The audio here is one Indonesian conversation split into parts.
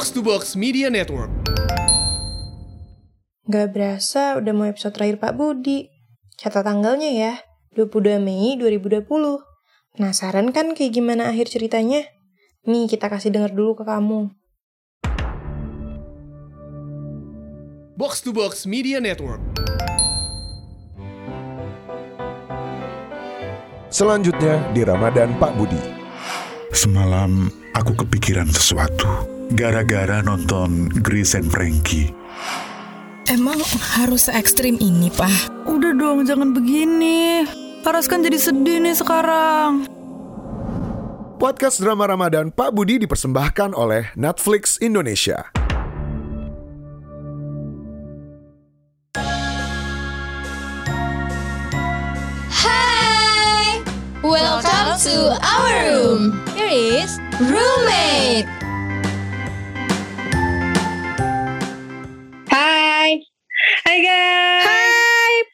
Box to Box Media Network. Gak berasa udah mau episode terakhir Pak Budi. Catat tanggalnya ya, 22 Mei 2020. Penasaran kan kayak gimana akhir ceritanya? Nih kita kasih denger dulu ke kamu. Box to Box Media Network. Selanjutnya di Ramadan Pak Budi. Semalam aku kepikiran sesuatu. Gara-gara nonton Grace and Frankie. Emang harus se ekstrim ini, Pak? Udah dong, jangan begini. Harus kan jadi sedih nih sekarang. Podcast drama Ramadan Pak Budi dipersembahkan oleh Netflix Indonesia. Hi! Welcome to our room. Here is roommate.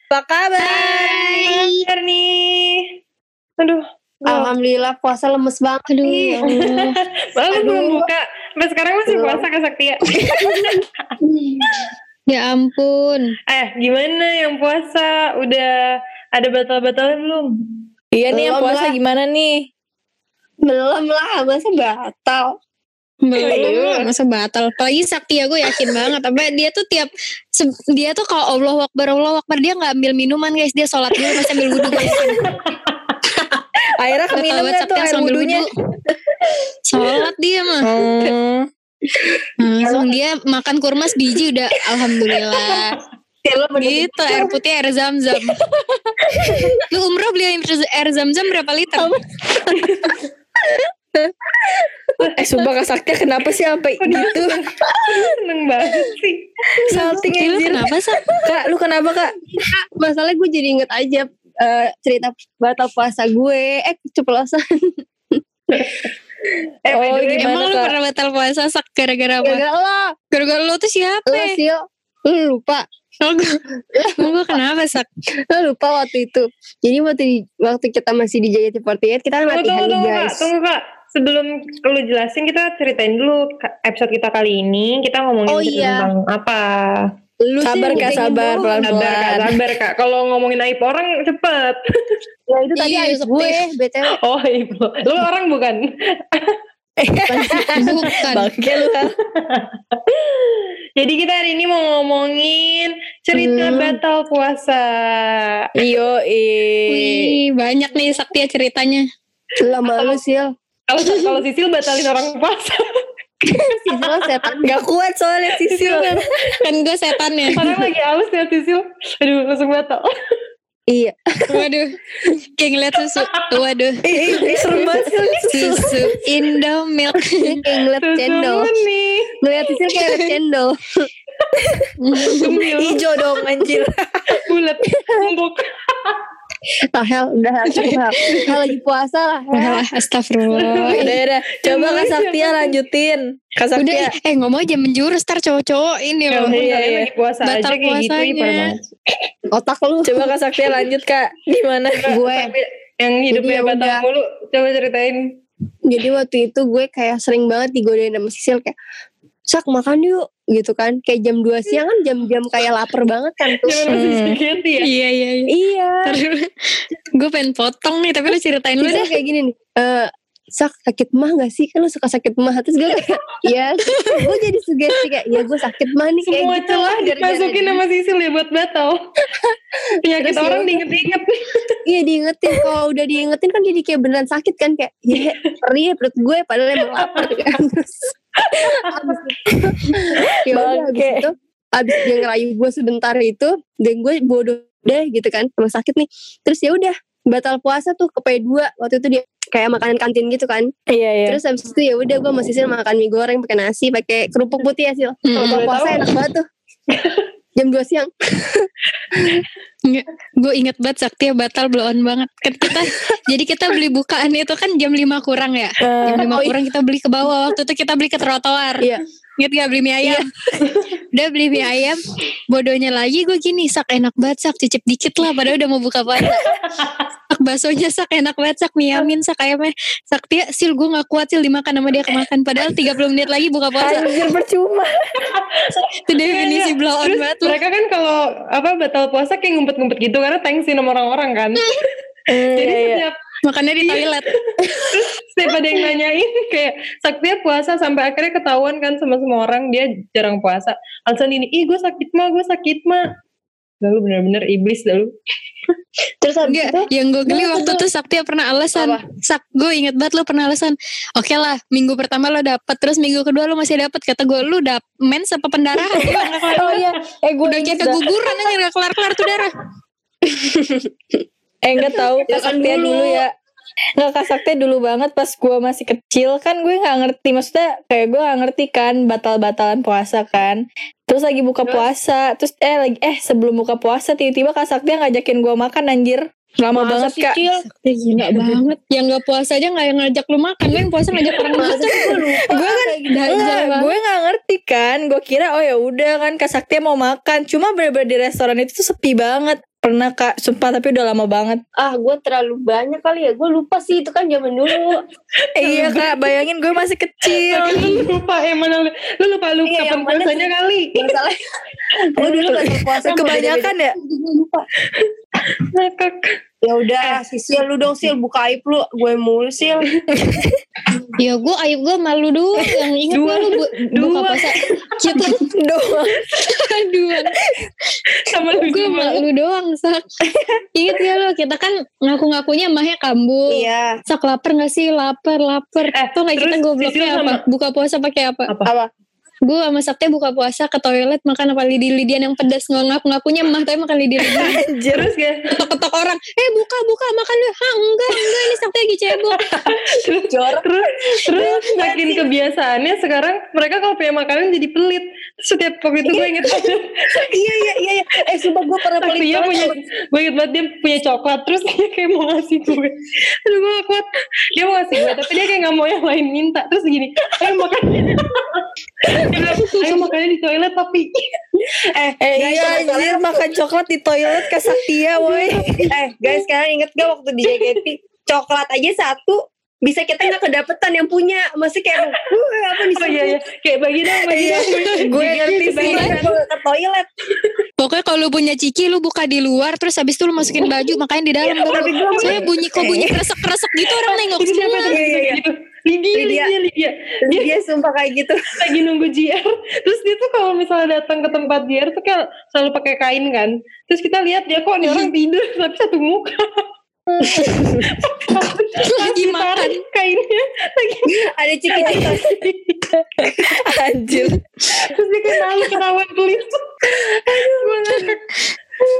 Apa kabar? Hai. Kabar nih. Aduh. Alhamdulillah puasa lemes banget. Aduh, ya. Baru belum buka. Sampai sekarang masih puasa Kak Saktia. ya ampun. eh, gimana yang puasa? Udah ada batal-batalnya belum? Iya nih yang Belum puasa lah. gimana nih? Belum lah, masa batal. Belum. masa batal. Apalagi Sakti ya gue yakin banget. Tapi dia tuh tiap dia tuh kalau Allah Akbar Allah Akbar dia nggak ambil minuman guys. Dia sholat dulu masih ambil wudhu guys. Akhirnya keminum gak tuh air wudhunya? wudhu. Sholat dia mah. Oh. Langsung dia makan kurma biji udah alhamdulillah. gitu air putih air zam-zam. Lu umroh beli air zam-zam berapa liter? Eh sumpah Kak Sakti kenapa sih sampai gitu? Seneng banget sih. Salting lu anjir. kenapa sih? Kak, lu kenapa Kak? masalahnya gue jadi inget aja eh, cerita batal puasa gue eh keceplosan Eh, Oh, gimana, Emang lu Kak? pernah batal puasa sak gara-gara apa? gara-gara lo Gara-gara lu tuh siapa? lo sih lu lupa Oh, gue, gue kenapa sak? lo lupa waktu itu jadi waktu di, waktu kita masih di JKT48 kita kan Tunggu, latihan tunggu, nih tunggu, Kak. guys Tunggu, Kak. Sebelum lu jelasin, kita ceritain dulu episode kita kali ini. Kita ngomongin Oh, iya. tentang apa. lu Sabar sih Kak, sabar dulu. pelan-pelan. Sabar, Kak. Sabar, Kak. Kalau ngomongin aib orang, cepet. ya itu tadi Iya, aib gue btw Oh, aib lo. Lu orang bukan? Bukan. Bangke lu. Jadi kita hari ini mau ngomongin cerita Hmm. batal puasa. Iyo Wih, banyak nih Saktia ceritanya. lama lu sih Kalau kalau Sisil batalin orang puasa. lo setan Gak kuat soalnya sisil kan. Kan gue setannya. Orang lagi aus ya Sisil. Aduh, langsung batal. iya Waduh. Kayak ngeliat susu. Waduh. Serem banget sih. Susu Indomilk. kayak ngeliat cendol ngeliat sisil kayak ngeliat cendol. Ijo dong anjir. Bulat. Empuk. Tahel udah lah, cukup hel Hel lagi puasa lah Hel. Udah astagfirullah. Udah udah. Coba Kak Saktia lanjutin. Kak Udah, Saktia. eh ngomong aja menjurus tar cowok-cowok ini Ya loh. ampun, Iya, iya. lagi puasa Batal aja kayak gitu. otak lu Coba Kak Saktia lanjut Kak. Gimana? gue Yang hidupnya Jadi ya batal udah. mulu. Coba ceritain. jadi waktu itu gue kayak sering banget digodain sama Sisil kayak sak makan yuk gitu kan kayak jam 2 siang kan jam-jam kayak lapar banget kan tuh Hmm. ya. Iya, iya, iya. iya gue pengen potong nih, tapi lu ceritain lu deh. kayak gini nih eh sak sakit mah gak sih kan lu suka sakit mah terus gue kayak iya gue jadi sugesti kayak ya gue sakit mah nih kayak Semua gitu celah dimasukin sama Sisil ya buat batal. Penyakit Terus ya orang udah. diinget-inget. iya diingetin kalau udah diingetin kan jadi kayak beneran sakit kan kayak ya perih ya perut gue padahal emang lapar kan terus abis itu ya udah abis itu abis dia ngerayu gue sebentar itu dan gue bodoh deh gitu kan emang sakit nih. Terus ya udah batal puasa tuh ke P2 waktu itu dia kayak makanan kantin gitu kan. Iya iya. terus habis itu ya udah gue masih sih makan mie goreng pakai nasi pakai kerupuk putih ya sil kalau buka puasa enak banget tuh jam 2 siang Gue inget banget Sakti batal blow on banget. Kan kita, jadi kita beli bukaan itu kan jam 5 kurang ya. Jam 5 Oh, iya. kurang kita beli ke bawah. Waktu itu kita beli ke trotoar. Iya. Ingat gak beli mie ayam? udah beli mie ayam bodohnya lagi gue gini sak enak banget sak cicip dikit lah padahal udah mau buka puasa sak baksonya sak enak banget sak mie amin sak ayamnya sak dia sil gue gak kuat sil dimakan sama dia kemakan padahal 30 menit lagi buka puasa Anjir percuma. itu definisi Iya, blow on Terus banget mereka kan kalau apa batal puasa kayak ngumpet-ngumpet gitu karena thanksin sama orang-orang kan. Jadi Iya, iya. setiap makannya di toilet terus setiap ada yang nanyain kayak Saktia puasa sampai akhirnya ketahuan kan sama semua orang dia jarang puasa. Alasan ini, ih gue sakit mah, gue sakit mah. Lalu bener-bener iblis lalu. Terus habis itu yang gue geli waktu tuh Saktia pernah alasan. Sak, gue inget banget lo pernah alasan. Oke lah, minggu pertama lo dapet, terus minggu kedua lo masih dapet. Kata gue, lu dap mens apa pendarahan? Oh iya, eh gue Udah kayak keguguran aja gak kelar-kelar tuh darah. Eh enggak tahu Kak Saktia dulu. dulu ya. Enggak Kak Saktia dulu banget pas gue masih kecil kan gue nggak ngerti maksudnya kayak gue nggak ngerti kan batal-batalan puasa kan. Terus lagi buka puasa, terus eh lagi eh sebelum buka puasa tiba-tiba Kak Saktia ngajakin gue makan anjir. Lama banget Kak. Ya, gila banget. Yang gak puasa aja gak ngajak lu makan. Lu yang puasa ngajak orang makan. gue kan enggak, gue nggak ngerti kan gue kira oh ya udah kan kak Sakti mau makan cuma bener-bener di restoran itu tuh sepi banget pernah kak sumpah tapi udah lama banget ah gue terlalu banyak kali ya. Gue lupa sih itu kan zaman dulu. Eh, iya kak bayangin gue masih kecil lu lupa ya mana lu, lu lupa lu Iya, kapan yang mana puasanya kali. Masalah gue dulu batal puasa. kebanyakan ya lupa. Ya udah, Sisil lu dong Sil buka aib lu, gue mulu Sil. Ya gue aib gue malu doang. Yang inget gue lu bu- buka puasa. Kita doang dua. Sama lu Gue malu doang sak. Ingat gak lo kita kan ngaku-ngakunya emahnya kambuh. Iya. Sak lapar gak sih? Lapar, lapar. Eh, Tuh gak kita gobloknya apa? Buka puasa pakai apa? Apa? Gue sama Sakti buka puasa ke toilet makan apa lidi-lidian yang pedas nggak ngaku-ngakunya emah tapi makan lidi-lidian. Terus ya, ketok-ketok orang eh buka buka makan dulu Hah enggak enggak ini Sakti lagi cebok. Jorok. terus terus makin kebiasaannya sekarang mereka kalau punya makanan jadi pelit. Terus Setiap waktu itu gue inget aja iya iya iya iya. Eh sumpah gue pernah pelit banget. punya gue inget banget dia punya coklat terus dia kayak mau ngasih gue aduh gue kuat dia mau ngasih gue tapi dia kayak gak mau yang lain minta. Terus gini ayo makan. dia ayo. makannya di toilet tapi. Eh, eh guys, iya anjir makan coklat di toilet kak Saktia woi. Eh guys kalian inget gak waktu di JKT coklat aja satu bisa kita nggak kedapetan yang punya. Masih kayak "Wuh, apa nih oh iya iya. Kayak bagi dong bagi Iya, dong. Gue ngerti sih. ke toilet. Pokoknya kalau lu punya ciki lu buka di luar terus habis itu lu masukin baju makanya di dalam tapi gua- saya bunyi kok bunyi kresek-kresek gitu orang nengok Ini siapa semua Lydia, Lydia. Lydia, Lydia. dia, dia sumpah kayak gitu. lagi nunggu JR terus dia tuh kalau misalnya datang ke tempat JR tuh kayak selalu pakai kain kan? Terus kita lihat dia kok nih orang tidur tapi satu muka. Lagi makan. kainnya. Lagi ada ciki anjir. Terus dia kayak malu aduh gue ngakak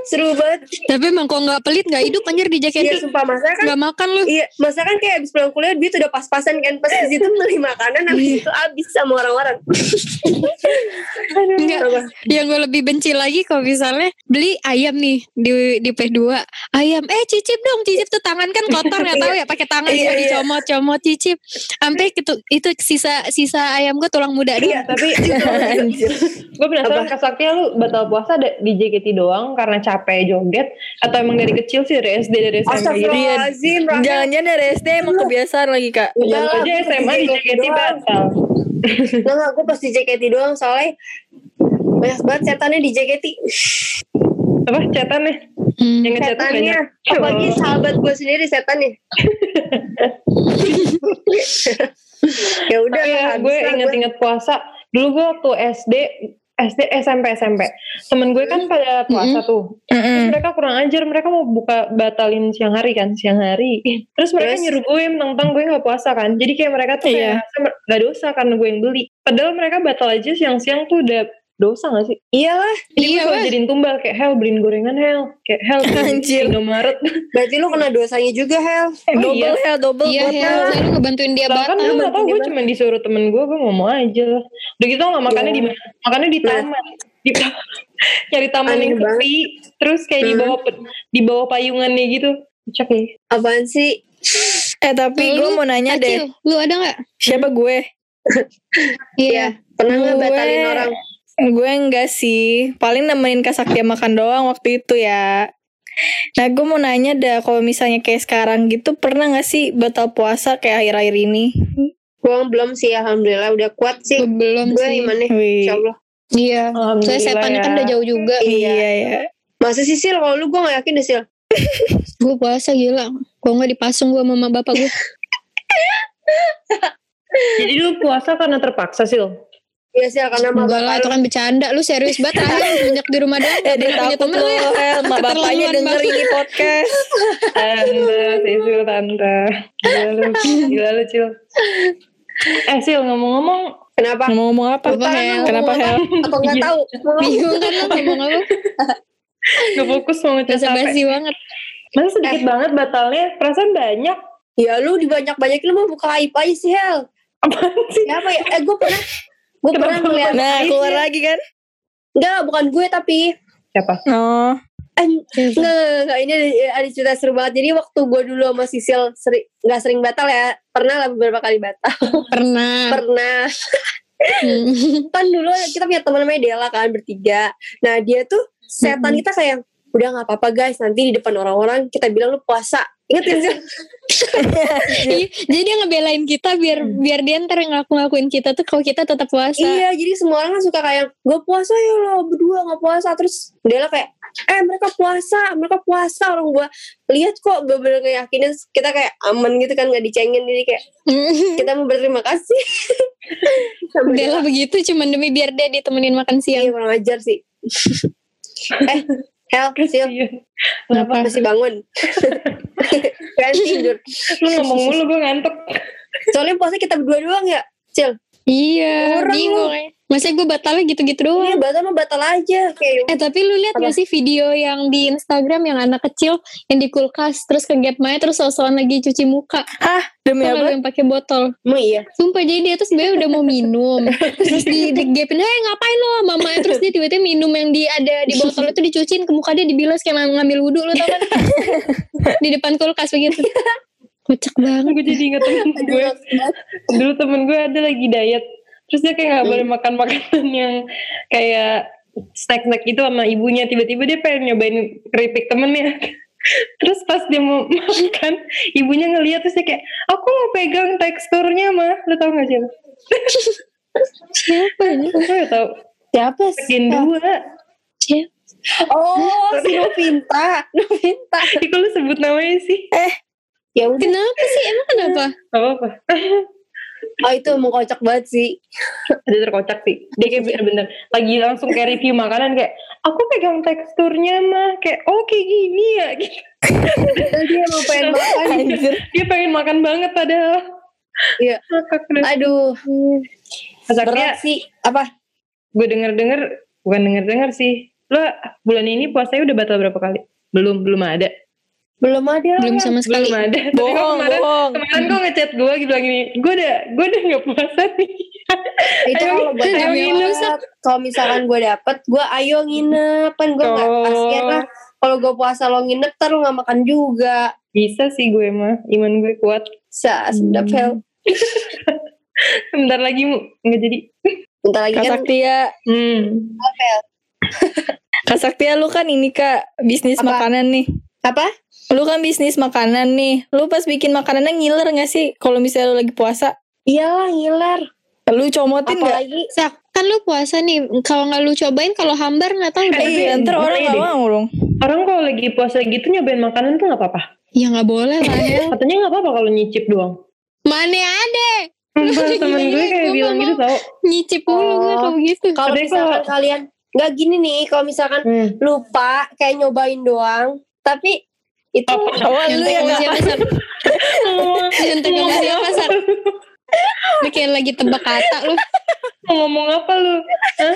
seru banget tapi emang kok nggak pelit nggak hidup anjir di iya jaket sumpah masa kan nggak makan lu Iya, masa kan kayak abis pulang kuliah duit udah pas-pasan kan pas di situ beli makanan habis itu habis sama orang-orang. Enggak. Yang gue lebih benci lagi kalau misalnya beli ayam nih di di P2. Ayam, eh cicip dong, cicip tuh tangan kan kotor nggak tahu ya pakai tangan Iya, cuma iya. dicomot-comot cicip. Sampai itu itu sisa sisa ayam gue tulang muda doang. Iya, tapi anjir gue penasaran Kak Saktia lu batal puasa di JKT doang karena capek joget atau emang dari kecil sih dari SD dari SMP gitu? Astagfirullahaladzim, jangan-jangan dari SD emang kebiasaan lagi kak Jangan aja SMA di JKT batal. Nggak, nggak, gue pas di JKT doang soalnya banyak banget setannya di JKT. Apa cetannya? Hmm. Yang Setannya, apalagi Oh. sahabat gue sendiri setannya. ya udah ya, gue inget-inget puasa. Dulu gue waktu SD, SD, SMP, SMP. Temen gue kan pada puasa tuh. Terus mereka kurang ajar, mereka mau buka batalin siang hari kan, siang hari. Terus mereka Terus? nyuruh gue mentang gue gak puasa kan. Jadi kayak mereka tuh kayak ngerasa gak dosa karena gue yang beli. Padahal mereka batal aja siang-siang tuh udah dosa gak sih? Iyalah, Jadi Iya, gue jadiin tumbal kayak Hel beliin gorengan Hel. Kayak Hel Anjir. Indomaret. berarti lu kena dosanya juga Hel. Oh, double iya. ya double Iya, buat lo. selalu ngebantuin dia Lah kan gak tau gue cuma disuruh temen gue, gue ngomong aja lah. Udah gitu gak makannya di mana? Makannya di Nah. taman. Di, nyari taman Aneh yang banget. sepi. Terus kayak di bawah di bawah payungannya gitu. Cek ya. Apaan sih? eh tapi Lu, gue mau nanya deh lu ada nggak? siapa gue Iya. Pernah nggak Gue- batalin orang? Gue enggak sih. Paling nemenin Kak Saktia makan doang waktu itu ya. Nah gue mau nanya dah kalau misalnya kayak sekarang gitu pernah gak sih batal puasa kayak akhir-akhir ini? Gue belum sih alhamdulillah udah kuat sih. Belum Gue sih. gimana? Wih. Insya Allah. Iya. Alhamdulillah Saya setannya kan ya. udah jauh juga. Iya ya. Masa sih Sil? Kalau lu gue gak yakin deh Sil. Gue puasa gila. Kok nggak dipasung gue sama mama bapak gue. Jadi lu puasa karena terpaksa sih Iya Sil karena mama Enggak lah itu kan bercanda. Lu serius banget ah. Banyak di rumah doang. Ya dia pernah punya takut temen lu ya. Hel. Mak bapaknya denger banget. ini podcast. Tante, Sisil tante. Gila lu, gila lu Cil. Eh Sil ngomong-ngomong, Kenapa? Ngomong-ngomong apa? Apa, Hel? Kenapa Hel? Apa gak tahu? Bingung kan lu ngomong apa? gak fokus mau ngecas Basa HP. basi banget. Masa sedikit banget batalnya, perasaan banyak. Ya lu dibanyak-banyakin lu mau buka aib aja sih Hel. Apaan sih? Siapa ya? Eh gue pernah gue pernah ngeliat Nah keluar lagi kan? Enggak, bukan gue tapi Siapa? Oh. Eh, Enggak, enggak, enggak. Ini ada, ada cerita seru banget. Jadi waktu gue dulu sama Sisil seri, Gak sering batal ya Pernah lah beberapa kali batal Pernah. Pernah Hmm. Kan dulu kita punya teman namanya Dela kan Bertiga Nah dia tuh Setan kita kayak Udah gak apa-apa guys Nanti di depan orang-orang Kita bilang lu puasa Ingat gak sih? Iya, Jadi dia ngebelain kita biar biar dia ntar ngaku-ngakuin kita tuh kalau kita tetap puasa. Iya jadi semua orang kan suka kayak Gue puasa ya lo berdua gak puasa Terus Dela kayak Eh mereka puasa Mereka puasa Orang gue lihat kok Bener-bener ngeyakinin Kita kayak aman gitu kan Gak dicengin Jadi kayak Kita mau berterima kasih lah Dela. begitu cuman demi biar dia ditemenin makan Iya siang. kurang ajar sih Eh Hel Sil Iya. Kenapa? Masih bangun Kan tidur Lu ngomong mulu gue ngantuk. Soalnya puasa kita berdua doang ya Cil Iya, Orang bingung ya. Masa gue batalnya gitu-gitu doang. Iya batal mah batal aja Kayak Eh tapi lu lihat gak sih video yang di Instagram yang anak kecil yang di kulkas terus ke gap Maya terus sosokan lagi cuci muka. Hah? Demi Tau apa? yang pakai botol. Emang iya Sumpah jadi dia tuh sebenarnya udah mau minum. terus di, di gapin, "Hei, ngapain lo, mama?" Terus dia tiba-tiba minum yang di ada di botol itu dicuciin ke muka dia dibilas kayak ng- ngambil wudhu lu tau kan. di depan kulkas begitu. Kocak banget. Gue jadi inget temen gue. Dulu temen gue ada lagi diet. Terus dia kayak gak boleh makan makanan yang kayak snack-snack itu sama ibunya. Tiba-tiba dia pengen nyobain keripik temennya. Terus pas dia mau makan, ibunya ngeliat terus dia kayak, aku mau pegang teksturnya mah. Lu tau gak sih? Siapa ini? Gue gak tau. Siapa Sekian dua. Siapa? Oh si Novinta Novinta Ih, kok lu sebut namanya sih? Ya udah Kenapa sih? Emang kenapa? Gak apa-apa. Oh itu emang kocak banget sih Ada terkocak sih. Dia kayak bener-bener lagi langsung kayak review makanan kayak, aku pegang teksturnya mah. Kayak, oh kayak gini ya. Gitu. Dia emang pengen makan Anjir. Dia pengen makan banget padahal. Iya. Aduh Berat sih Apa? gue denger-denger, bukan denger-denger sih. Lo bulan ini puasanya udah batal berapa kali? Belum, belum ada. Belum ada lah Belum sama sekali. Belum ada. Tapi Bohong, kemarin, bohong. kemarin kok ngechat gue gitu bilang gini, gue udah, gue udah gak puasa nih. Itu kalau buat ayo nginep. Kalau misalkan gue dapet Gue ayo nginep Kan gue gak Oh. kasihan lah Kalau gue puasa lo nginep Ntar lo gak makan juga Bisa sih gue mah, iman gue kuat. Sa, sedap Hel Bentar lagi mu, nggak jadi. Bentar lagi Kak kan. Hmm. Kak Saktia lu kan ini kak bisnis Apa? makanan nih. Apa? Lu kan bisnis makanan nih. Lu pas bikin makanannya ngiler gak sih? Kalau misalnya lu lagi puasa. Iyalah ngiler Lu comotin gak? Apalagi Sak, kan lu puasa nih. Kalau nggak lu cobain, kalau hambar nggak tahu deh. Iya, ntar orang gak deh. mau dong. Orang kalau lagi puasa gitu nyobain makanan tuh nggak apa-apa. Ya nggak boleh lah ya. Katanya nggak apa-apa kalau nyicip doang. Mana ada temen gue kayak bilang nggak gitu tau. nyicip gue Oh. kalau gitu. Kalau misalkan kalau- kalian Nggak gini nih Kalau misalkan Hmm. lupa Kayak nyobain doang Tapi Itu Oh, lu ya? Yang tegang siapa Sar? Lu kayak lagi tebak kata lu. Mau ngomong apa lu? Hah?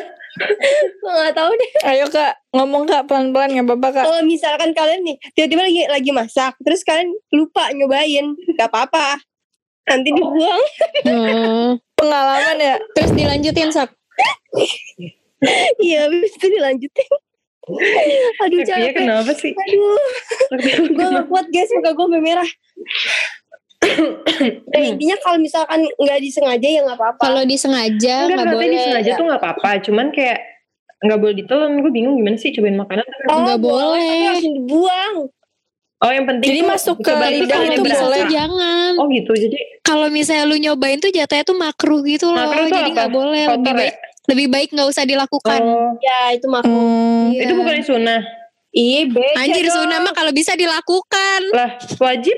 Gue gak tahu deh Ayo kak, ngomong kak pelan-pelan gak apa-apa kak. Kalau misalkan kalian nih Tiba-tiba lagi lagi masak Terus kalian lupa nyobain Gak apa-apa Nanti dibuang Oh. Pengalaman ya. Terus dilanjutin sak. Iya Habis itu dilanjutin Aduh capek kenapa sih? Aduh Gue gak kuat guys Muka gue merah Nah, intinya kalau misalkan nggak disengaja ya nggak apa-apa. Kalau disengaja Enggak, nggak boleh. disengaja tuh nggak apa-apa. Cuman kayak nggak boleh ditelan. Gue bingung gimana sih cobain makanan. Oh, Nggak boleh. tapi langsung dibuang. Oh yang penting Jadi tuh masuk ke lidah kalau itu boleh. jangan. Oh gitu. Jadi Kalau misalnya lu nyobain tuh jatuhnya tuh makruh gitu loh. makro tuh Jadi nggak boleh. Lebih ya? Lebih baik nggak usah dilakukan. Oh, Ya, itu makruh. Hmm. Iya. itu bukan sunnah. Iya, beda Anjir dong. sunnah mah kalau bisa dilakukan. Lah wajib.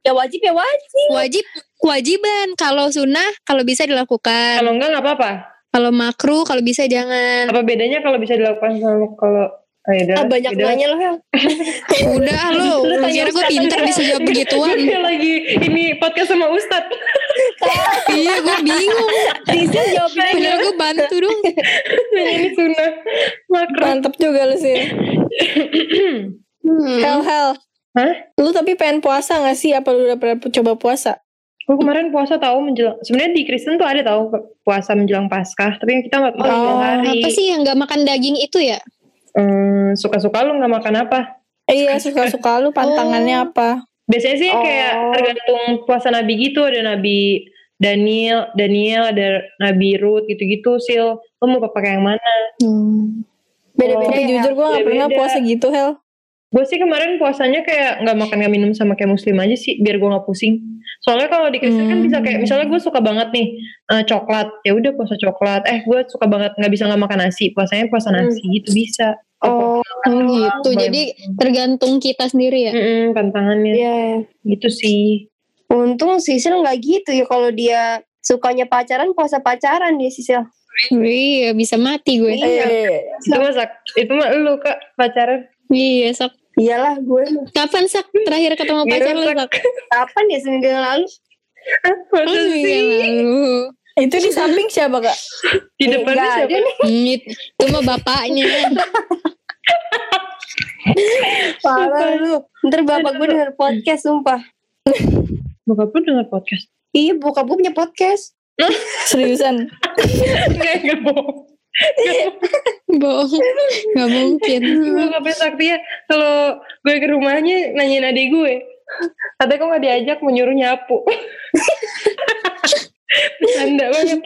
Ya wajib ya wajib. Wajib kewajiban. Kalau sunnah kalau bisa dilakukan. Kalau enggak nggak apa-apa. Kalau makruh kalau bisa jangan. Apa bedanya kalau bisa dilakukan sama kalau Oh, ya Ah, banyak udah. nanya loh, Hel. Udah lu, Lu kira gue pinter bisa jawab begituan. Gue lagi ini podcast sama Ustadz. iya gue bingung. Jawabin aja. Padahal gue bantu dong. Ini sunnah. Makro. Mantep juga lu sih. Hmm. Hel Hel. Hah? Lu tapi pengen puasa gak sih? Apa lu udah pernah coba puasa? Gue kemarin puasa tahu menjelang. Sebenarnya di Kristen tuh ada tahu puasa menjelang Paskah, tapi kita nggak makan Oh, hari. Apa sih yang nggak makan daging itu ya? Hmm, suka-suka lu nggak makan apa? Eh, iya suka-suka lu pantangannya apa? Biasanya sih Oh. kayak tergantung puasa Nabi gitu. Ada Nabi Daniel, Daniel, ada Nabi Ruth gitu-gitu. Sil, lu mau pakai yang mana? Beda-beda Tapi ya. jujur gue gak pernah puasa gitu Hel. Gue sih kemarin puasanya kayak nggak makan nggak minum sama kayak muslim aja sih, biar gue nggak pusing. Soalnya kalau di Kristen kan Hmm. bisa kayak, misalnya gue suka banget nih eh, coklat, ya udah puasa coklat. Eh gue suka banget nggak bisa nggak makan nasi, puasanya puasa nasi gitu bisa. Oh, Oh gitu. Jadi tergantung kita sendiri ya. Mm-mm, pantangannya iya. gitu sih. Untung Sisil nggak gitu ya kalau dia sukanya pacaran puasa pacaran dia Sisil. Iya bisa mati gue. Iya. Itu masak, itu mah lu kak pacaran. Iya sak. Iyalah gue. Kapan sak terakhir ketemu Iya, pacar lu Sak. kapan ya seminggu yang lalu? Masa Oh, sih? iya lalu. Itu di samping siapa kak? Di Nggak siapa? nih. Itu mah bapaknya. Parah lu. Ntar bapak gue denger podcast sumpah. Bokap lu denger podcast? Iya bokap gue punya podcast. Seriusan? Enggak, enggak bohong. Bohong. Gak mungkin. Bokapnya Sakti ya, kalau gue ke rumahnya nanyain adik gue. Katanya kok gak diajak menyuruh nyapu. bercanda banget.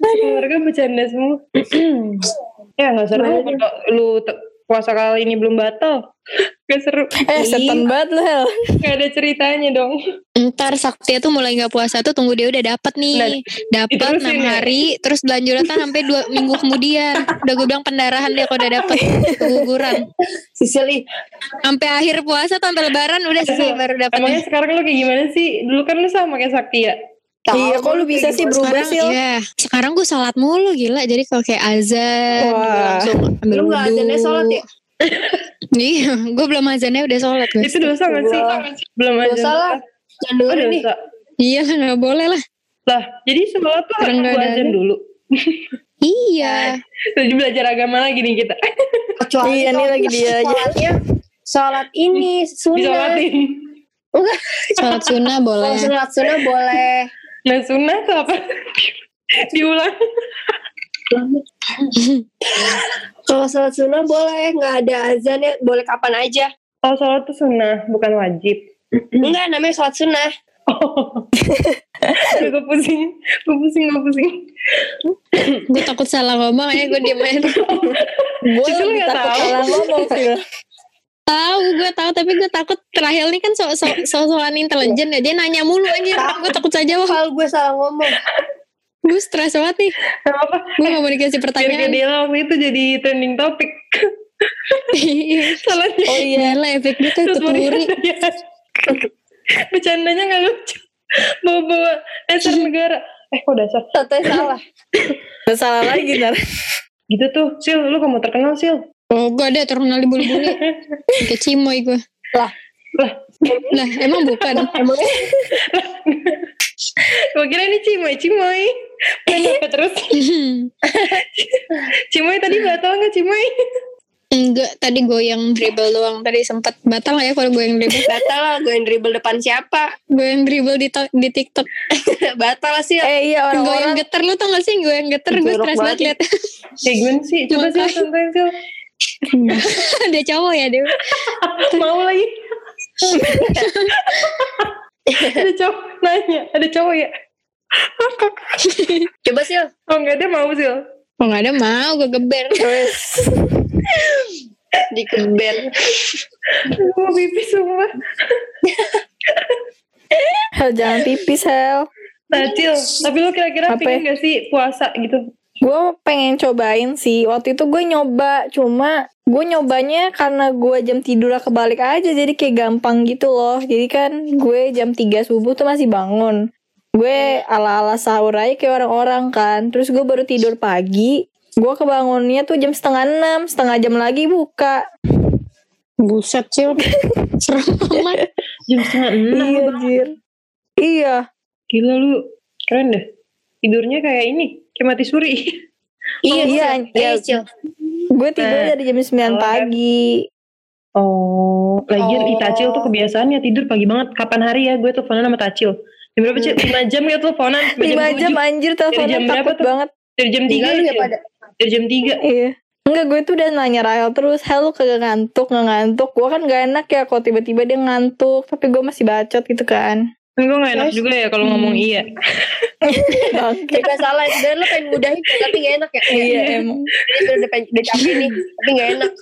Keluarga bercanda semua. ya gak seru kalau lu puasa kali ini belum batal. Gak seru. Eh setan banget lu Hel. Gak ada ceritanya dong. Ntar Saktia tuh mulai gak puasa tuh tunggu dia udah dapat nih. Dapat diterusin 6 ya? hari terus berlanjutan sampai 2 minggu kemudian. Udah gue bilang pendarahan dia kalau udah dapat keguguran. Sisil ih. Sampai akhir puasa tuh sampai lebaran udah sih baru Emangnya sekarang lu kayak gimana sih? Dulu kan lu sama kayak Sakti ya? Iya kok lu bisa sih berubah Sekarang sih? iya. Sekarang gue sholat mulu gila. Jadi kalau kayak azan Wah. langsung ambil Lu nggak wudhu. azannya sholat ya? Iya, gue belum azannya udah sholat gue. Itu dosa gak sih? Belum aja. Dosa lah. Jangan Oh, dengerin nih. dosa. Iya lah gak boleh lah. Lah, jadi sholat tuh harus ada azan azan. dulu. Iya. Jadi belajar agama lagi nih kita. Kecuali Iya, nih lagi dia aja. Sholatnya sholat ini sunnah. Disolatin. Sholat sunnah boleh. Sholat sunnah boleh. Nah sunnah tuh apa? Diulang. Kalau sholat sunnah boleh, nggak ada azan ya, boleh kapan aja. Oh sholat tuh sunnah, bukan wajib. Enggak, namanya sholat sunnah. Oh. Gue pusing. Gue pusing, gue pusing. gue takut salah ngomong ya gue diem aja. Gue takut tahu. salah ngomong sih. tahu gue tahu tapi gue takut terakhir ini kan so so so soal intelijen ya dia nanya mulu aja gue takut saja Kalau gue salah ngomong. Gue stres banget nih Gak gue gak mau dikasih pertanyaan Dela waktu itu jadi trending topik. Salahnya. oh iya lah efek gue tuh tuturi Bercandanya gak lucu. Bawa-bawa dasar negara. Eh kok dasar? Tata salah. Gak salah lagi ntar. Gitu tuh. Sil, lu kamu terkenal Sil. oh gue ada terkenal di bulu-bulu kayak cimoy gue Lah. Lah. lah emang bukan Emangnya Gue kira ini Cimoy, Cimoy. Main apa terus? Cimoy tadi batal gak Cimoy? enggak tadi goyang dribble doang tadi sempat batal gak ya kalau goyang dribble batal lah gue yang dribble depan siapa? goyang dribble di di tiktok batal sih. Eh iya goyang orang-orang geter lu tau gak sih goyang geter gue stres banget liat Kayak gimana sih? Coba contohin Sil. ada cowok ya dia Mau lagi. Ada cowok nanya, ada cowok ya? Coba sih. Oh enggak, dia mau Sil. Oh nggak ada mau gue geber. Dikeber. Mau pipis semua. Hel jangan pipis Hel. Nah, Cil, tapi lu kira-kira Apa? pengen gak sih puasa gitu? Gue pengen cobain sih. Waktu itu gue nyoba, cuma gue nyobanya karena gue jam tidurnya kebalik aja, jadi kayak gampang gitu loh. Jadi kan gue jam 3 subuh tuh masih bangun. Gue ala-ala sahur aja kayak orang-orang kan. Terus gue baru tidur pagi. Gue kebangunnya tuh jam setengah enam, setengah jam lagi buka. Buset cil. Serem amat. Jam setengah enam. Iya, Jir. Iya. Gila lu, keren deh. Tidurnya kayak ini, kayak mati suri. Iya, Iya, iya. Iya. Gue tidur Nah, dari jam 9 kalau pagi. Oh, lagian Oh. Itacil tuh kebiasaannya tidur pagi banget. Kapan hari ya gue teleponan sama Tacil? Jam berapa Cil? 5 jam ya teleponan? 5 jam anjir Dari teleponnya jam berapa takut tuh? banget. Dari jam 3 Tinggal lu ya pada. Dari jam 3. Iya. Enggak, gue tuh udah nanya Rahel terus, Hel lu kagak ngantuk, gak ngantuk. Gue kan gak enak ya kalau tiba-tiba dia ngantuk, tapi gue masih bacot gitu kan. Kan gue gak enak Terus? juga ya kalau ngomong iya. Bangke. Gak salah, sebenernya lo pengen mudahin tapi gak enak ya. iya emang. Jadi udah, pengen, udah capek nih, tapi gak enak.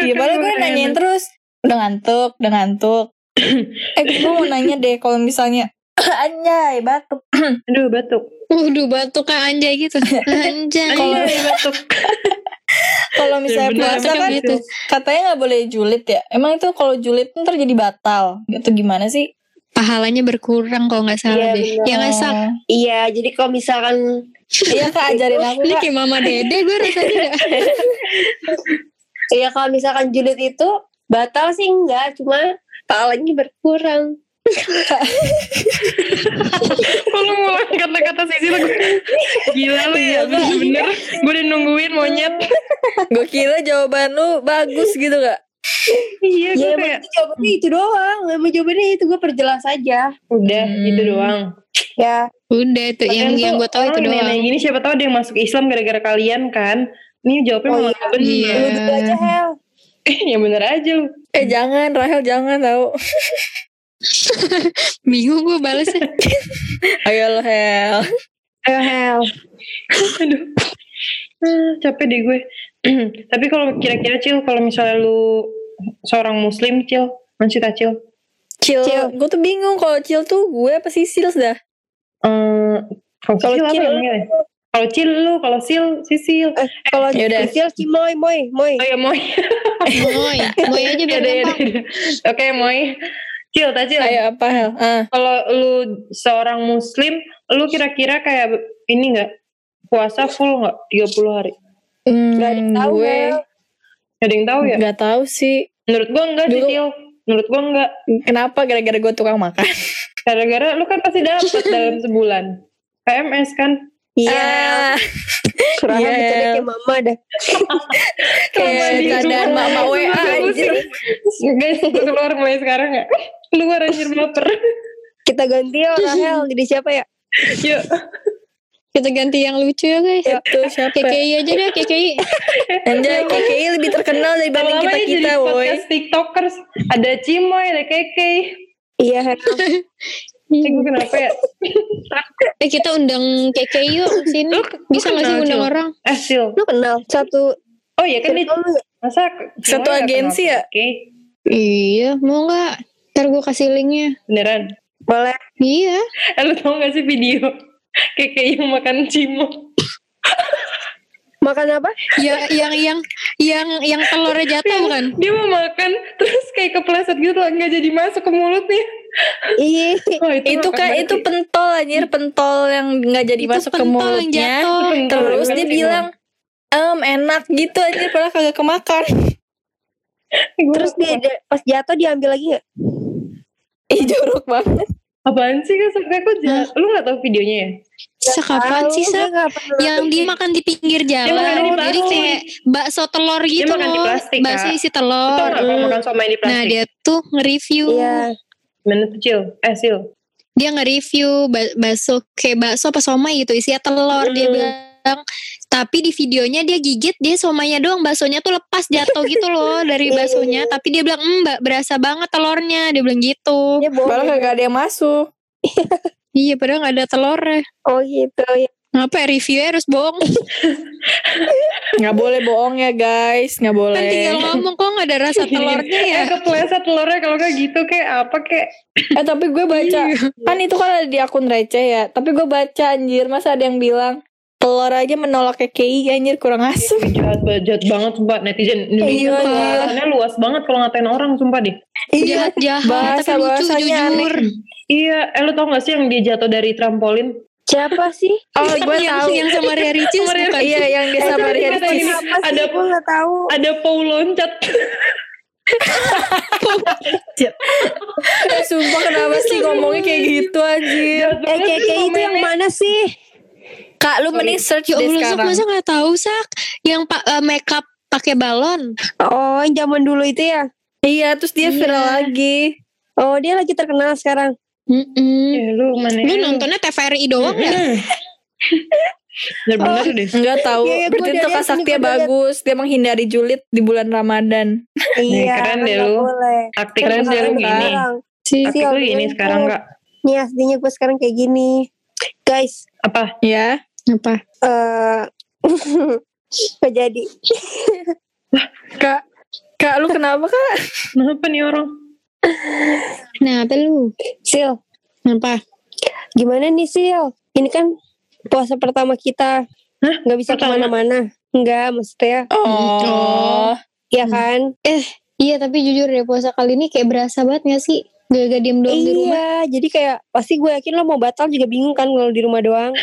Iya, padahal gue nanyain terus, udah ngantuk, udah ngantuk. eh, gue mau nanya deh kalau misalnya, anjay, batuk. Aduh, batuk. Waduh batuk kayak anjay gitu. Anjay. Anjay, batuk. Kalau misalnya Bener, puasa kan gitu. katanya nggak boleh julid ya. Emang itu kalau julid ntar jadi batal, gitu gimana sih? Pahalanya berkurang kalau nggak salah Iya, deh. bener. Ya nggak sak. Iya, jadi kalau misalkan Iya kak ajarin aku Ini kayak mama dede gue rasanya gak. Iya kalau misalkan julid itu batal sih enggak, cuma pahalanya berkurang. Kalau ngulang kata-kata Sisi lu Gila lu ya Bener-bener Gue udah nungguin monyet Gue kira jawaban lu bagus gitu kak. Iya gue Ya emang kayak itu jawabannya itu doang. Emang jawabannya itu gue perjelas aja. Udah Hmm. gitu doang Ya, Udah itu yang Kalian yang tuh gue tahu itu doang. gini siapa tahu ada yang masuk Islam gara-gara kalian kan Ini jawabnya Oh malah iya. bener Iya. lu dulu aja Hel. Ya bener aja lu Eh jangan Rahel jangan tau. Bingung gue balesnya. Ayo lo Hel. Ayo Hel. Aduh Ah, Capek deh gue Tapi kalau kira-kira Cil Kalau misalnya lu Seorang muslim Cil Masih tak Cil Cil, Cil. gue tuh bingung kalau Cil tuh gue apa sih Sils dah. Eh, Kalau Kalau Cil apa Cil, ya? Kalau Cil lu Kalau Sil Sisil Eh, kalau Yaudah. Cil Cimoy, moy, moy. Oh ya Moy Moy, Moy aja biar gampang. Oke Moy Cil tak Cil Ayo apa Hel? Ah. Kalau lu seorang muslim, lu kira-kira kayak ini nggak puasa full nggak 30 hari? Hmm, Gak ada yang tahu gue Hel. Gak ada yang tahu ya? nggak tahu sih. Menurut gua enggak sih, Dulu- Cil. Menurut gua enggak. Kenapa gara-gara gue tukang makan? Gara-gara lu kan pasti dapat dalam sebulan. PMS kan? Iya. Ah, Kurang bercanda Hel. kayak mama dah. kayak keadaan mama WA anjir. Guys, keluar mulai sekarang ya. Keluar anjir baper. Kita ganti ya Rahel. Jadi siapa ya? Yuk. Kita ganti yang lucu ya guys. Itu siapa? KKI aja deh KKI. Anjay, KKI lebih terkenal dibanding Lama-lama kita kita, woi. podcast tiktokers. Ada Cimoy, ada Keke. Iya gue kenapa ya? Eh kita undang KKI yuk sini. Bisa gak sih undang orang? Eh, Sil. Lu kenal satu Oh iya kan dia? Masa Satu agensi ya? Iya, mau gak? Ntar gue kasih linknya. Beneran? Boleh. Iya. Eh, lu tau gak sih video Keke yang makan cimo? Makan apa? Ya, yang yang yang yang telurnya jatuh bukan? Dia mau makan terus kayak kepleset gitu lah nggak jadi masuk ke mulutnya. Iya. Oh, Itu makan kan itu pentol anjir, pentol yang nggak jadi Itu masuk ke pentol yang mulutnya. jatuh. Terus dia cimo. bilang, "Em, enak gitu aja padahal kagak kemakan." Gua Terus dia, dia pas jatuh diambil lagi nggak? Ih, jorok banget. apaan sih kan sebenarnya kok jahat? Lu nggak tahu videonya ya? Sak kapan Tahu, sih pernah Yang dia makan di pinggir jalan. makan di Jadi kayak bakso telur gitu makan di loh. plastik, bakso isi telur. nggak kalau makan somai di Nah plastik? dia tuh nge-review. Iya. Mana tuh Cil? Eh Sil. Dia nge-review ba- bakso kayak bakso apa somai gitu isinya telur. Dia Mm. bilang tapi di videonya dia gigit dia somainya doang baksonya tuh lepas jatuh gitu loh dari Iya, baksonya iya. tapi dia bilang mm, mbak berasa banget telurnya dia bilang gitu Dia bohong. Padahal kagak ada yang masuk. iya padahal nggak ada telurnya Oh gitu ya. Ngapa ya, reviewnya harus bohong? Nggak boleh bohong ya guys, nggak boleh. Kan tinggal ngomong kok nggak ada rasa telurnya ya. Eh kepleset telurnya kalau kayak gitu kayak apa kayak Eh tapi gue baca kan itu kan ada di akun receh ya. Tapi gue baca anjir masa ada yang bilang telur aja menolak KKI anjir kurang asem. jahat banget, jahat banget sumpah netizen Indonesia Iya, tuh iya. luas banget kalau ngatain orang sumpah deh. Jahat jahat Bahasa tapi lucu bahasanya jujur. Iya, eh lu tau gak sih yang dia jatuh dari trampolin? Siapa sih? Oh gue yang, tahu. yang sama Ria Ricis Sama Ria bukan? Iya yang dia sama Eh, Ria tapi Ricis. ada Gue gak tahu. ada Paul loncat. Sumpah kenapa sih ngomongnya kayak gitu anjir. Jahat Eh kayak kayak itu yang mana sih? Kak lu mending search Ya deh sekarang. masa gak tahu Sak? Yang pak eh, makeup pakai balon. Oh yang zaman dulu itu ya? Iya terus dia viral Iya. lagi. Oh dia lagi terkenal sekarang. Mm-mm. Eh, lu mana? Lu nontonnya TVRI doang ya? Bener-bener deh. Enggak tahu. Iya, gua Berarti lihat Kak ini, Sakti gua udah lihat. bagus. Dia menghindari julid di bulan Ramadan. Iya keren kan deh lu. Taktik Kan keren deh lu gini. sekarang. Si Taktik lu gini gue sekarang tuh. gak? Nih aslinya gue sekarang kayak gini. Guys, Apa? Ya. apa? eh Gak jadi. Kak. Kak lu kenapa kak? Kenapa nih orang? Nah, apa lu? Sil, Apa? gimana nih Sil? Ini kan puasa pertama kita. Hah? Gak bisa ke mana-mana. Enggak, maksudnya. Oh. Iya kan? Iya, tapi jujur deh puasa kali ini kayak berasa banget gak sih? Gak-gak diem doang di rumah. Iya, jadi kayak pasti gue yakin lo mau batal juga bingung kan kalau di rumah doang.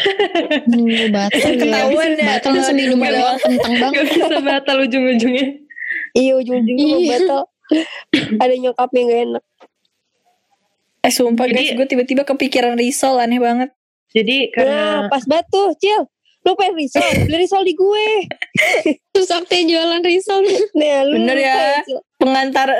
Hmm, batal ya. Ketahuan ya, Batal kalau di rumah doang kentang banget. Gak bisa batal ujung-ujungnya. Iya, ujung-ujungnya mau Iya. batal. Ada nyokapnya gak enak. Eh sumpah Jadi- guys, gue tiba-tiba kepikiran risol aneh banget. Jadi Nah, karena pas batu, Cil. Lu pengen risol, beli risol di gue. Terus Sakti jualan risol. Nah, lu Bener ya. Pengantar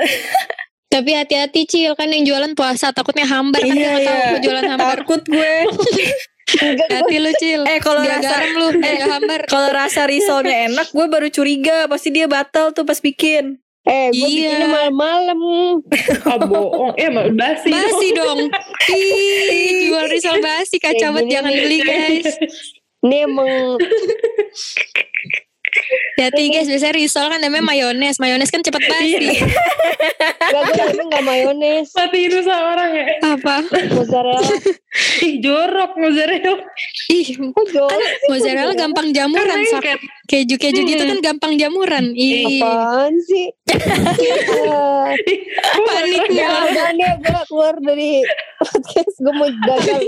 Tapi hati-hati Cil kan yang jualan puasa takutnya hambar kan Iya, tahu iya. mau jualan hambar. takut gue. Hati lu Cil. Eh, kalau Gak rasa- garam lu, eh, hambar. Kalau rasa risolnya enak, gue baru curiga pasti dia batal tuh pas bikin. Eh, gue Iya. bikinnya malam-malam. ah, bohong. Eh, mal- basi. Basi dong. Ih, jual risol basi banget gini jangan beli guys. Ini emang Hati guys, biasanya risol kan namanya mayones. Mayones kan cepet basi. Gak, gue emang gak mayones. Matiin usaha orang ya. Apa? Mozzarella. Ih, jorok mozzarella. Ih, Kok jorok kan mozzarella gampang jamuran. Lengket. Keju-keju gitu kan gampang jamuran. Ih, Apaan sih? Ih, kok panik nggak- ya. Jangan deh, gue gak keluar dari podcast. Gue mau gagal.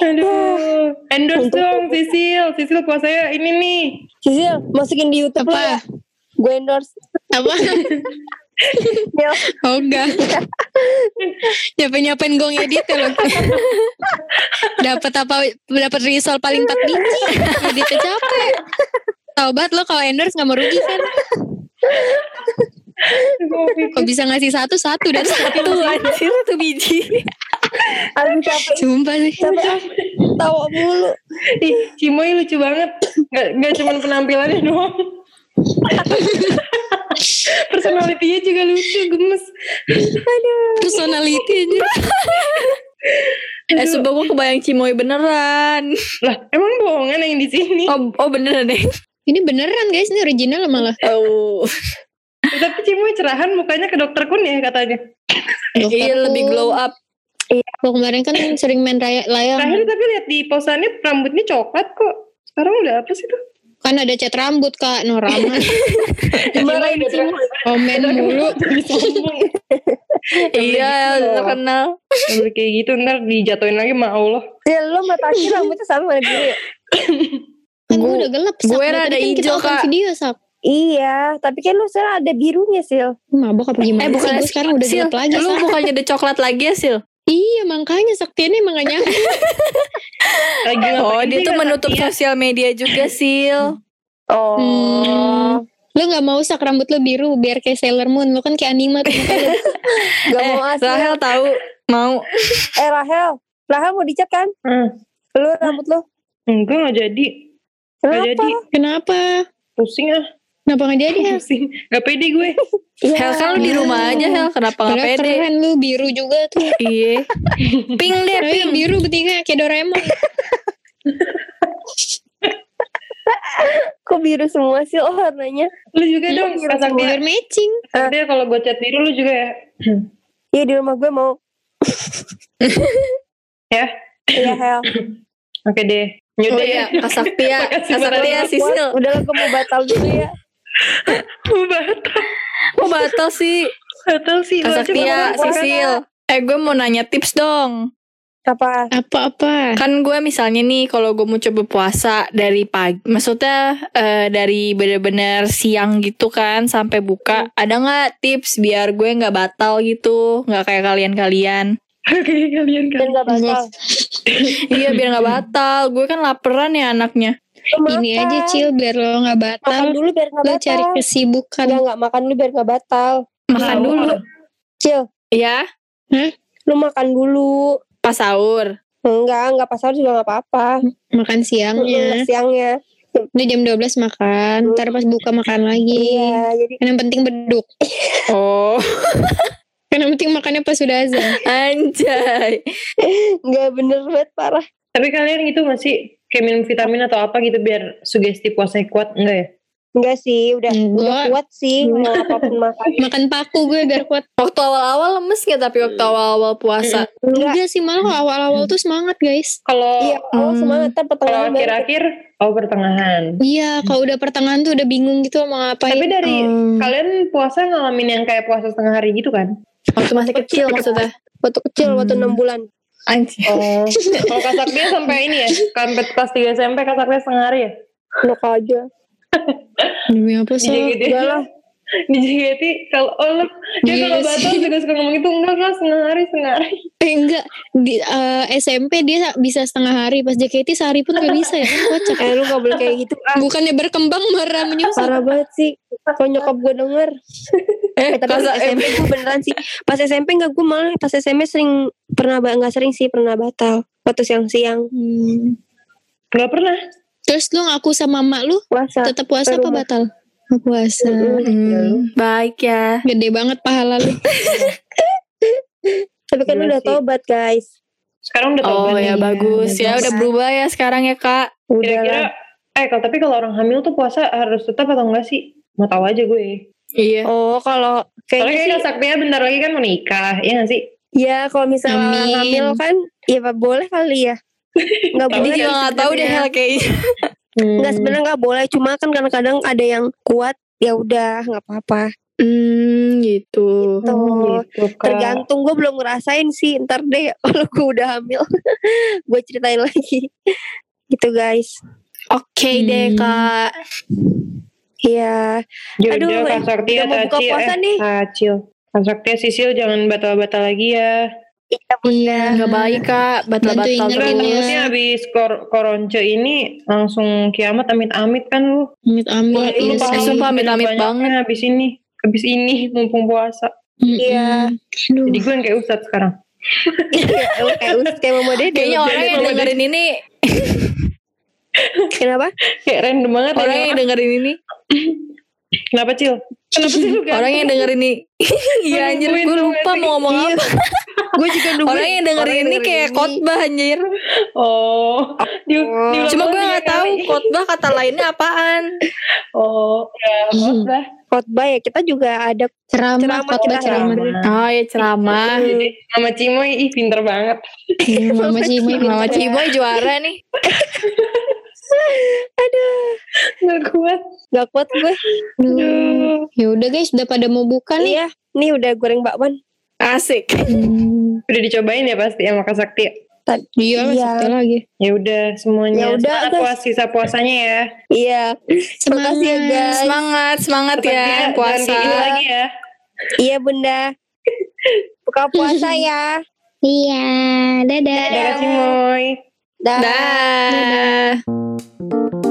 Aduh. Endorse dong Sisil. Sisil puasanya ini nih. Sisil, masukin di Youtube Apa? ya. Gue endorse. Apa? Ya, Oh enggak. Nyapain-nyapain gue ngedit ya loh. dapat apa? Dapat risol paling 4 biji. Ngeditnya capek. Tau banget lo kalau endorse gak merugi kan. Kok bisa ngasih satu-satu dan satu. Tuh anjir satu biji. Aduh capek. Sumpah sih. Capek. Tawa mulu. Ih, Cimoy lucu banget. Gak, gak cuma penampilannya doang. Personalitinya juga lucu, gemes. Personality aja. Eh sumpah gue kebayang Cimoy beneran. Lah, emang bohongan yang di sini? Oh, oh beneran deh. Ini beneran guys, ini original malah. Oh. Tapi Cimoy cerahan mukanya ke dokter Kun ya katanya. Iya lebih glow up. Lo kemarin kan sering main raya layang. Terakhir tapi lihat di posannya rambutnya coklat kok. Sekarang udah apa sih tuh? Kan ada cat rambut kak Norama. Dimarahin Cimoy. Komen sombong. Iya, terkenal. Boleh kayak gitu ntar dijatuhin lagi sama Allah. Ya lo Taki rambutnya sama mana biru ya? Kan gue udah gelap. Sak. gue tadi kan hijau, Kak. video sak. Iya, tapi kan lu sekarang ada birunya, Sil. Mabok apa gimana Eh bukan sih? Gue sekarang udah Sil, gelap lagi Lu sak. bukannya udah coklat lagi ya Sil? Iya makanya Sakti ini emang gak nyangka. Lagi Oh dia tuh menutup ya? sosial media juga Sil. Oh. Hmm. Lo gak mau sak rambut lo biru biar kayak Sailor Moon. Lo kan kayak anime tuh. Gak Eh, mau asli. Rahel tahu mau. Eh Rahel. Rahel mau dicat kan? Hmm. Lu rambut lu. Enggak gak jadi. Gak Kenapa? jadi. Kenapa? Pusing ah. Kenapa nggak jadi Hel? Pusing. Gak pede gue. Hel kan lu di rumah aja Hel kenapa nggak Padahal pede? keren lu biru juga tuh. Iya. Pink deh pink. biru bertiga kayak Doraemon. Kok biru semua sih oh, warnanya? Lu juga dong. biru Kasak dia. Biar matching. Dia kalau gue cat biru lu juga ya. Iya di rumah gue mau. Ya. Iya Hel. Oke deh. Oh Yaudah iya, ya. Kasaktia, Kasaktia. Sisil. Udah lah gue mau batal dulu ya. Kok batal sih? Batal sih. lu aja Kasaktia, batal. Sisil. Eh gue mau nanya tips dong. Apa? Apa-apa? Kan gue misalnya nih kalau gue mau coba puasa dari pagi, maksudnya eh, dari bener-bener siang gitu kan sampai buka, ada nggak tips biar gue nggak batal gitu, nggak kayak kalian-kalian? Kayak kalian kan. Dan gak batal. iya biar nggak batal, gue kan laperan ya anaknya. Ini aja Cil biar lo nggak Makan batal. dulu biar gak Lo batal. cari kesibukan. Enggak, enggak makan dulu biar gak batal. Makan Mau. dulu, Cil, ya lu makan dulu. pas sahur. Enggak, enggak pas sahur juga gak apa-apa. Makan siangnya. siangnya. Udah jam 12 makan. Ntar pas buka makan lagi. Iya, jadi Kan yang penting beduk. Oh, Kan yang penting makannya pas sudah azan. anjay. enggak bener banget parah. Tapi kalian gitu gak sih? Kayak minum vitamin atau apa gitu biar sugesti puasanya kuat? Enggak ya? Enggak sih, udah Enggak. udah kuat sih mau apa pun makan. Makan paku gue biar kuat. Waktu awal-awal lemes gak tapi waktu awal-awal puasa? Enggak. Enggak sih malah kalau awal-awal tuh semangat guys. Kalau Iya, awal Hmm. semangat kalau pertengahan baru akhir-akhir, oh pertengahan. Iya, kalau udah pertengahan tuh udah bingung gitu mau ngapain. Tapi dari Hmm. kalian puasa ngalamin yang kayak puasa setengah hari gitu kan? Waktu masih kecil maksudnya. waktu kecil waktu Hmm. 6 bulan. Anjay. Oh, kalau kasak dia sampai ini ya, sampai kelas 3 SMP kasak dia setengah hari ya? Enak aja. Demi apa Di sih? JGT. Enggak lah. Di JGT kalau oh lo, dia Iya kalau batal juga suka ngomong itu enggak enggak setengah hari setengah hari. Eh enggak, di eh, SMP dia bisa setengah hari, pas JKT sehari pun gak bisa ya kan kocak. Eh lu gak boleh kayak gitu. Ah, Bukannya berkembang marah menyusah. parah banget sih. Kalau nyokap gue denger. Eh, Eh, tapi pas SMP gue beneran sih. Pas SMP gak gue malah pas SMP sering pernah ba- nggak sering sih pernah batal. Waktu siang-siang Hmm. Enggak pernah. Terus lu ngaku sama mak lu puasa. tetap puasa apa batal? Oh, puasa. Hmm, baik ya. Gede banget pahala lu. Tapi kan Gila udah sih. tobat guys. Sekarang udah Oh tobat ya nih. bagus ya udah berubah ya sekarang ya kak. Udah Kira-kira lah. eh kalau tapi kalau orang hamil tuh puasa harus tetap atau enggak sih? Mau tahu aja gue. Iya. Oh kalau Soalnya kayaknya kayak sih. Saktia bentar lagi kan mau nikah, ya gak sih? Ya kalau misalnya Amin. hamil kan. Ya Pak, boleh kali ya. Gak boleh. juga nggak tahu deh hal kayaknya. Hmm. Enggak sebenarnya nggak boleh. Cuma kan kadang-kadang ada yang kuat. Ya udah nggak apa-apa. Hmm gitu. Gitu, Kak. Tergantung gue belum ngerasain sih ntar deh kalau gue udah hamil gue ceritain lagi gitu guys Oke deh Hmm. kak. Iya Ya Aduh, udah Kak Saktia, udah mau buka puasa eh, nih. Acil. Kak Saktia, Sisil jangan batal-batal lagi ya. Iya Iya. Nggak baik kak. Batal-batal terus. ya. habis kor koronce ini langsung kiamat amit-amit kan lu. Amit amit Lu iya paham sih. sumpah amit-amit banget. Habis ini, habis ini mumpung puasa. Iya. Aduh. Jadi gue yang kayak Ustadz sekarang. kayak us kayak mama dede Kayaknya orang yang dengerin ini, kenapa Kayak random banget orang ya. yang dengerin ini, Kenapa Cil? Kenapa sih lu orang yang dengerin ini. Iya anjir, gue lupa mau ngomong Iya. apa. gue juga nungguin Orang yang dengerin ini kayak khotbah anjir. Oh. Di, Oh. diulang Cuma gue tahu kali. khotbah kata lainnya apaan. Oh, ya khotbah. khotbah ya kita juga ada Ceramah, Ceramah khotbah kita. ceramah. Oh ya ceramah. Mama Cimoy ih pinter banget. Iya, Mama Cimoy Mama. Ciboy juara nih. Gak kuat. nggak kuat gue Aduh. Ya udah guys, udah pada mau buka nih. iya nih udah goreng bakwan Asik. Hmm. Udah dicobain ya pasti sama Kak Sakti. Iya, lah, Iya. satu lagi. Ya udah semuanya. Ya udah, Semangat puas sisa puasanya ya. iya makasih ya guys Semangat, semangat ya puasa. lagi ya. iya bunda buka puasa ya Iya, dadah. Dadah Cimoy. dah Música